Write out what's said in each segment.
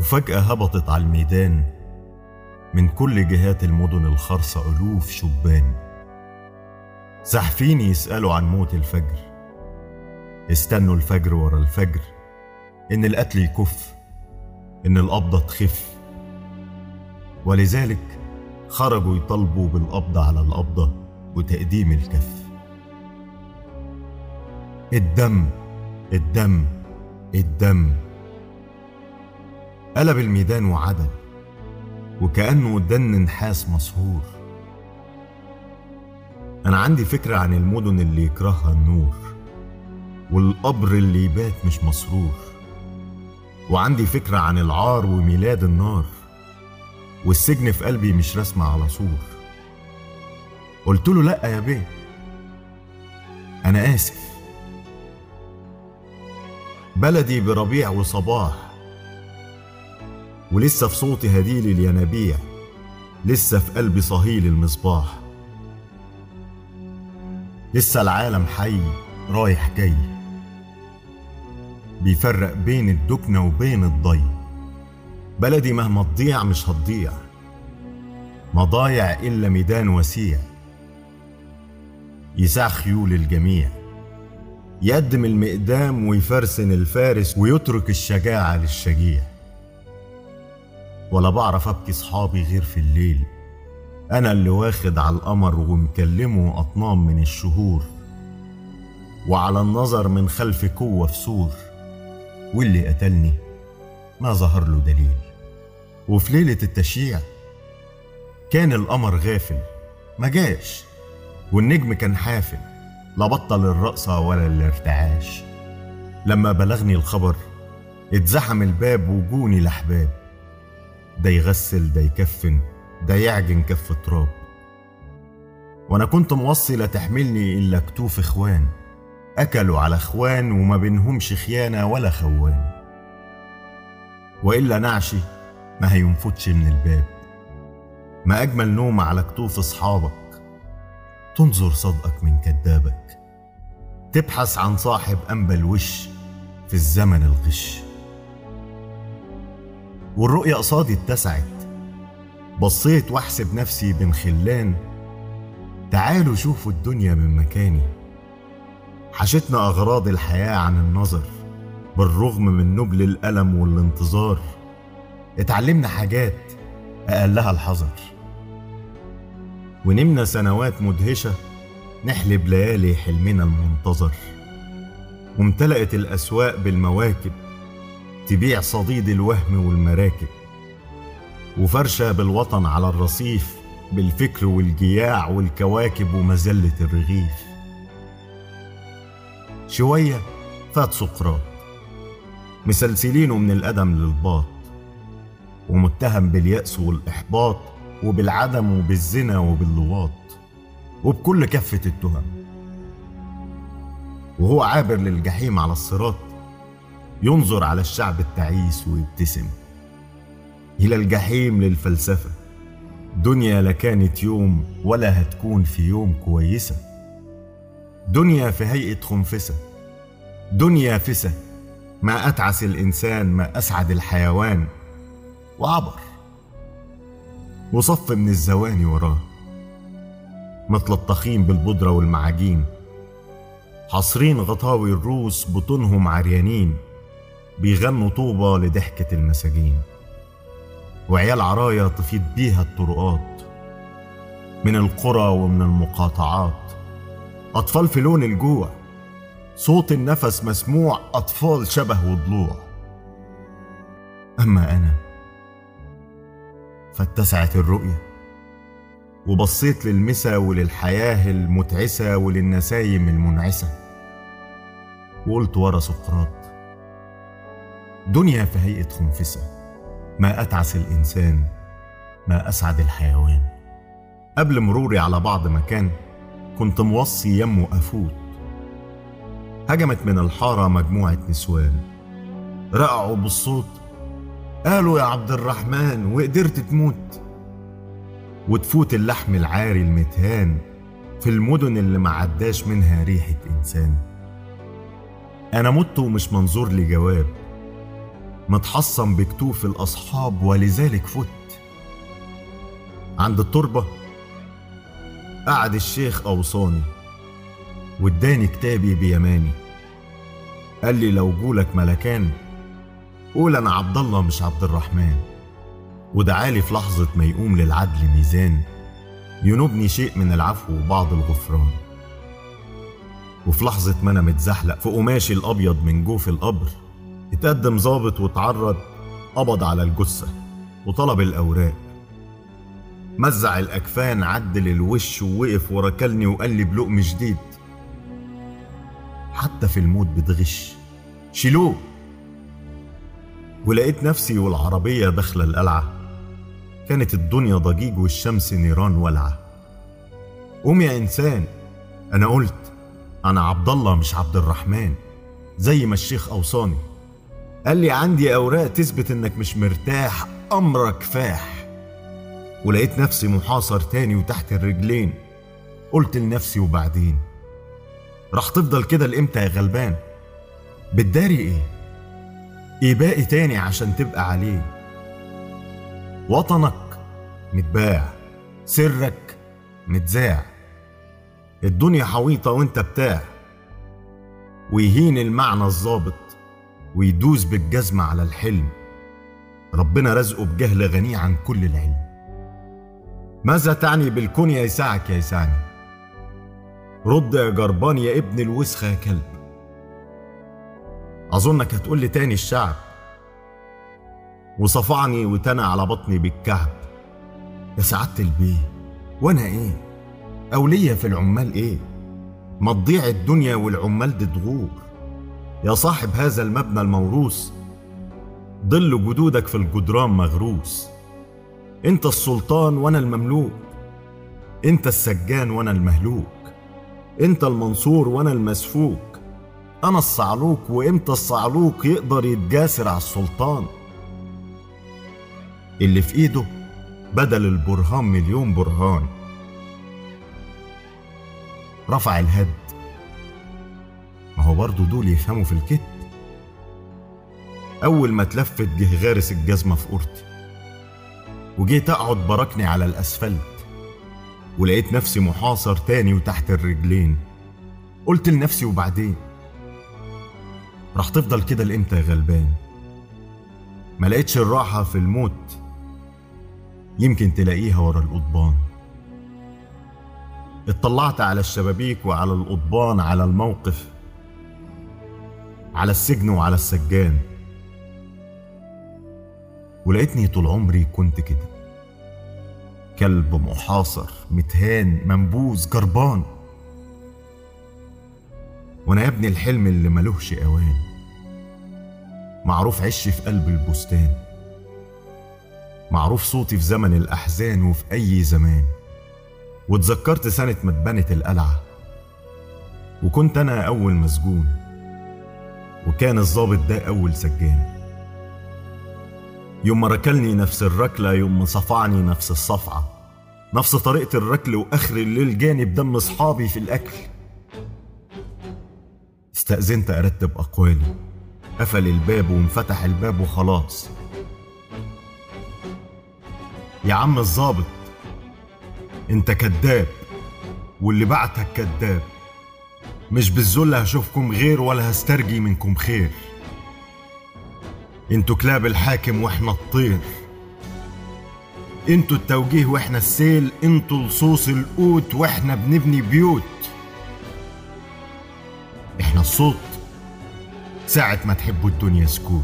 وفجأة هبطت على الميدان من كل جهات المدن الخرصة ألوف شبان. زحفين يسألوا عن موت الفجر. استنوا الفجر ورا الفجر. إن القتل يكف. إن القبضة تخف. ولذلك خرجوا يطالبوا بالقبض على القبضة وتقديم الكف. الدم الدم الدم. قلب الميدان وعدل وكأنه دن نحاس مسهور. أنا عندي فكرة عن المدن اللي يكرهها النور والقبر اللي يبات مش مسرور. وعندي فكرة عن العار وميلاد النار والسجن في قلبي مش رسمة على سور قلت له لأ يا بيه. أنا آسف. بلدي بربيع وصباح ولسه في صوتي هديل الينابيع لسه في قلبي صهيل المصباح. لسه العالم حي رايح جاي. بيفرق بين الدكنة وبين الضي. بلدي مهما تضيع مش هتضيع. مضايع إلا ميدان وسيع. يساع خيول الجميع. يقدم المقدام ويفرسن الفارس ويترك الشجاعة للشجيع. ولا بعرف أبكي صحابي غير في الليل. أنا اللي واخد على القمر ومكلمه أطنان من الشهور. وعلى النظر من خلف قوة في سور واللي قتلني ما ظهر له دليل. وفي ليلة التشييع كان القمر غافل ما جاش. والنجم كان حافل لا بطل الرقصة ولا الارتعاش. لما بلغني الخبر اتزحم الباب وجوني الأحباب ده يغسل ده يكفن ده يعجن كف تراب. وأنا كنت موصي لا تحملني إلا كتوف إخوان. أكلوا على إخوان وما بينهمش خيانة ولا خوان. وإلا نعشي ما هينفتش من الباب. ما أجمل نوم على كتوف أصحابك. تنظر صدقك من كدابك. تبحث عن صاحب أنبل وش في الزمن الغش. والرؤية قصادي اتسعت. بصيت واحسب نفسي بين خلان. تعالوا شوفوا الدنيا من مكاني. حشتنا أغراض الحياة عن النظر بالرغم من نبل الألم والانتظار. اتعلمنا حاجات أقلها الحذر. ونمنا سنوات مدهشة نحلب ليالي حلمنا المنتظر. وامتلأت الأسواق بالمواكب تبيع صديد الوهم والمراكب وفرشة بالوطن على الرصيف بالفكر والجياع والكواكب ومزلة الرغيف. شوية فات سقراط مسلسلينه من الأدم للباط ومتهم باليأس والإحباط وبالعدم وبالزنا وباللواط وبكل كفة التهم. وهو عابر للجحيم على الصراط ينظر على الشعب التعيس ويبتسم. إلى الجحيم للفلسفة. دنيا لا كانت يوم ولا هتكون في يوم كويسة. دنيا في هيئة خنفسة. دنيا فسة. ما أتعس الإنسان ما أسعد الحيوان. وعبر. وصف من الزواني وراه. مثل الطخيم بالبودرة والمعاجين. حاصرين غطاوي الروس بطونهم عريانين. بيغنوا طوبة لضحكة المساجين وعيال عرايا تفيض بيها الطرقات. من القرى ومن المقاطعات أطفال في لون الجوع صوت النفس مسموع أطفال شبه وضلوع. أما أنا فاتسعت الرؤية وبصيت للمسا وللحياة المتعسة وللنسايم المنعسة وقلت ورا سقراط دنيا في هيئة خنفسة. ما أتعس الإنسان ما أسعد الحيوان. قبل مروري على بعض مكان كنت موصي يمه أفوت هجمت من الحارة مجموعة نسوان. رقعوا بالصوت قالوا يا عبد الرحمن وقدرت تموت. وتفوت اللحم العاري المتهان في المدن اللي ما عداش منها ريحة إنسان. أنا مت ومش منظور لي جواب متحصن بكتوف الأصحاب ولذلك فت. عند التربة قعد الشيخ أوصاني واداني كتابي بيماني. قال لي لو جولك ملكان قول أنا عبد الله مش عبد الرحمن ودعالي في لحظة ما يقوم للعدل ميزان ينوبني شيء من العفو وبعض الغفران. وفي لحظة ما أنا متزحلق في قماشي الأبيض من جوف القبر اتقدم ظابط واتعرض قبض على الجثة وطلب الأوراق. مزع الأكفان عدل الوش ووقف وركلني وقال لي بلقم جديد. حتى في الموت بتغش. شيلوه! ولقيت نفسي والعربية داخلة القلعة. كانت الدنيا ضجيج والشمس نيران ولعة. قوم يا إنسان! أنا قلت أنا عبد الله مش عبد الرحمن زي ما الشيخ أوصاني. قال لي عندي أوراق تثبت إنك مش مرتاح. أمرك فاح. ولقيت نفسي محاصر تاني وتحت الرجلين. قلت لنفسي وبعدين؟ راح تفضل كده لإمتى يا غلبان؟ بتداري إيه؟ إيه باقي تاني عشان تبقى عليه؟ وطنك متباع سرك متذاع. الدنيا حويطة وإنت بتاع. ويهين المعنى الظابط ويدوس بالجزمة على الحلم. ربنا رزقه بجهل غني عن كل العلم. ماذا تعني بالكون يا يسعك يا يسعني رد يا جربان يا ابن الوسخة يا كلب. أظنك هتقول لي تاني الشعب. وصفعني وتنى على بطني بالكعب يا سعادة البيه وأنا إيه؟ أولية في العمال إيه؟ ما تضيع الدنيا والعمال دي تغور. يا صاحب هذا المبنى الموروث. ظل جدودك في الجدران مغروس انت السلطان وأنا المملوك. انت السجان وأنا المهلوك. انت المنصور وأنا المسفوك. أنا الصعلوك وامتى الصعلوك يقدر يتجاسر على السلطان؟ اللي في ايده بدل البرهان مليون برهان. رفع الهد. ما هو برضه دول يفهموا في الكت أول ما اتلفت جه غارس الجزمة في قورتي وجيت أقعد بركني على الأسفلت ولقيت نفسي محاصر تاني وتحت الرجلين. قلت لنفسي وبعدين راح تفضل كده لإمتى يا غلبان؟ ما لقيتش الراحة في الموت يمكن تلاقيها ورا القضبان. اطلعت على الشبابيك وعلى القضبان على الموقف على السجن وعلى السجان. ولقيتني طول عمري كنت كده. كلب محاصر متهان منبوذ جربان. وأنا يا ابني الحلم اللي ملوهش اوان معروف عش في قلب البستان. معروف صوتي في زمن الأحزان وفي أي زمان. واتذكرت سنة ما اتبنت القلعة. وكنت أنا أول مسجون. وكان الظابط ده أول سجان. يوم ما ركلني نفس الركلة يوم ما صفعني نفس الصفعة. نفس طريقة الركل وآخر الليل جاني بدم أصحابي في الأكل. استأذنت أرتب أقوالي. قفل الباب وانفتح الباب وخلاص. يا عم الظابط أنت كذاب واللي بعتك كذاب. مش بالذل هشوفكم غير ولا هسترجي منكم خير. أنتوا كلاب الحاكم وإحنا الطير. أنتوا التوجيه وإحنا السيل. أنتوا لصوص القوت وإحنا بنبني بيوت. إحنا الصوت ساعة ما تحبوا الدنيا سكوت.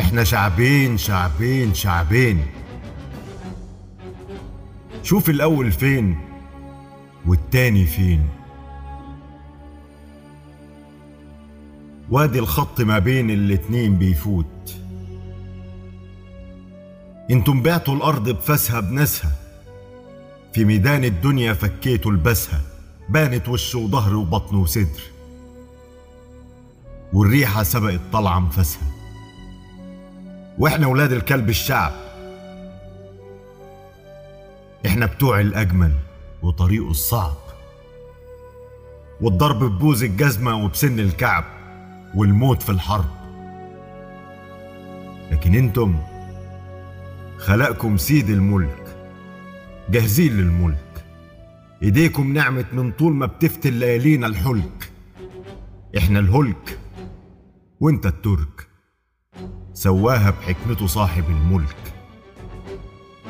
إحنا شعبين شعبين شعبين. شوف الأول فين. والتاني فين؟ وادي الخط ما بين الاتنين بيفوت. أنتم بعتوا الأرض بفاسها بناسها. في ميدان الدنيا فكيتوا البسها. بانت وش وظهر وبطن وصدر. والريحة سبقت طالعة انفاسها وإحنا ولاد الكلب الشعب. إحنا بتوع الأجمل. وطريقه الصعب. والضرب ببوز الجزمة وبسن الكعب والموت في الحرب. لكن أنتم خلقكم سيد الملك جاهزين للملك. ايديكم نعمت من طول ما بتفتل ليالينا الحلك. إحنا الهلك وانت الترك سواها بحكمته صاحب الملك.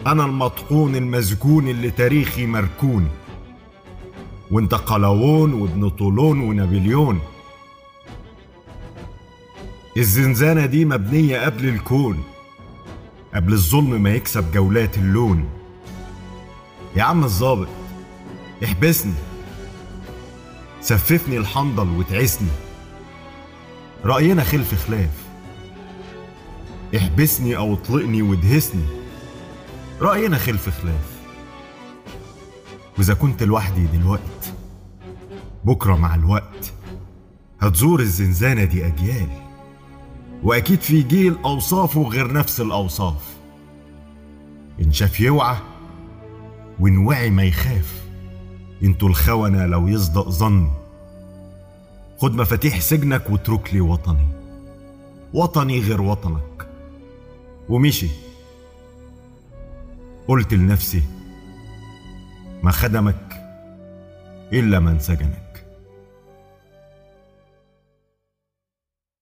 أنا المطحون المسجون اللي تاريخي مركون. وانت قلاوون وابن طولون ونابليون. الزنزانة دي مبنية قبل الكون قبل الظلم ما يكسب جولات اللون. يا عم الظابط احبسني. سففني الحنظل وتعسني. رأينا خلف خلاف. احبسني أو اطلقني وادهسني. رأينا خلف خلاف. وإذا كنت لوحدي دلوقت بكرة مع الوقت هتزور الزنزانة دي أجيال. وأكيد في جيل أوصافه غير نفس الأوصاف. إن شاف يوعى وإن وعي ما يخاف. إنتوا الخونة لو يصدق ظني خد مفاتيح سجنك واترك لي وطني. وطني غير وطنك. ومشي. قلت لنفسي ما خدمك إلا من سجنك.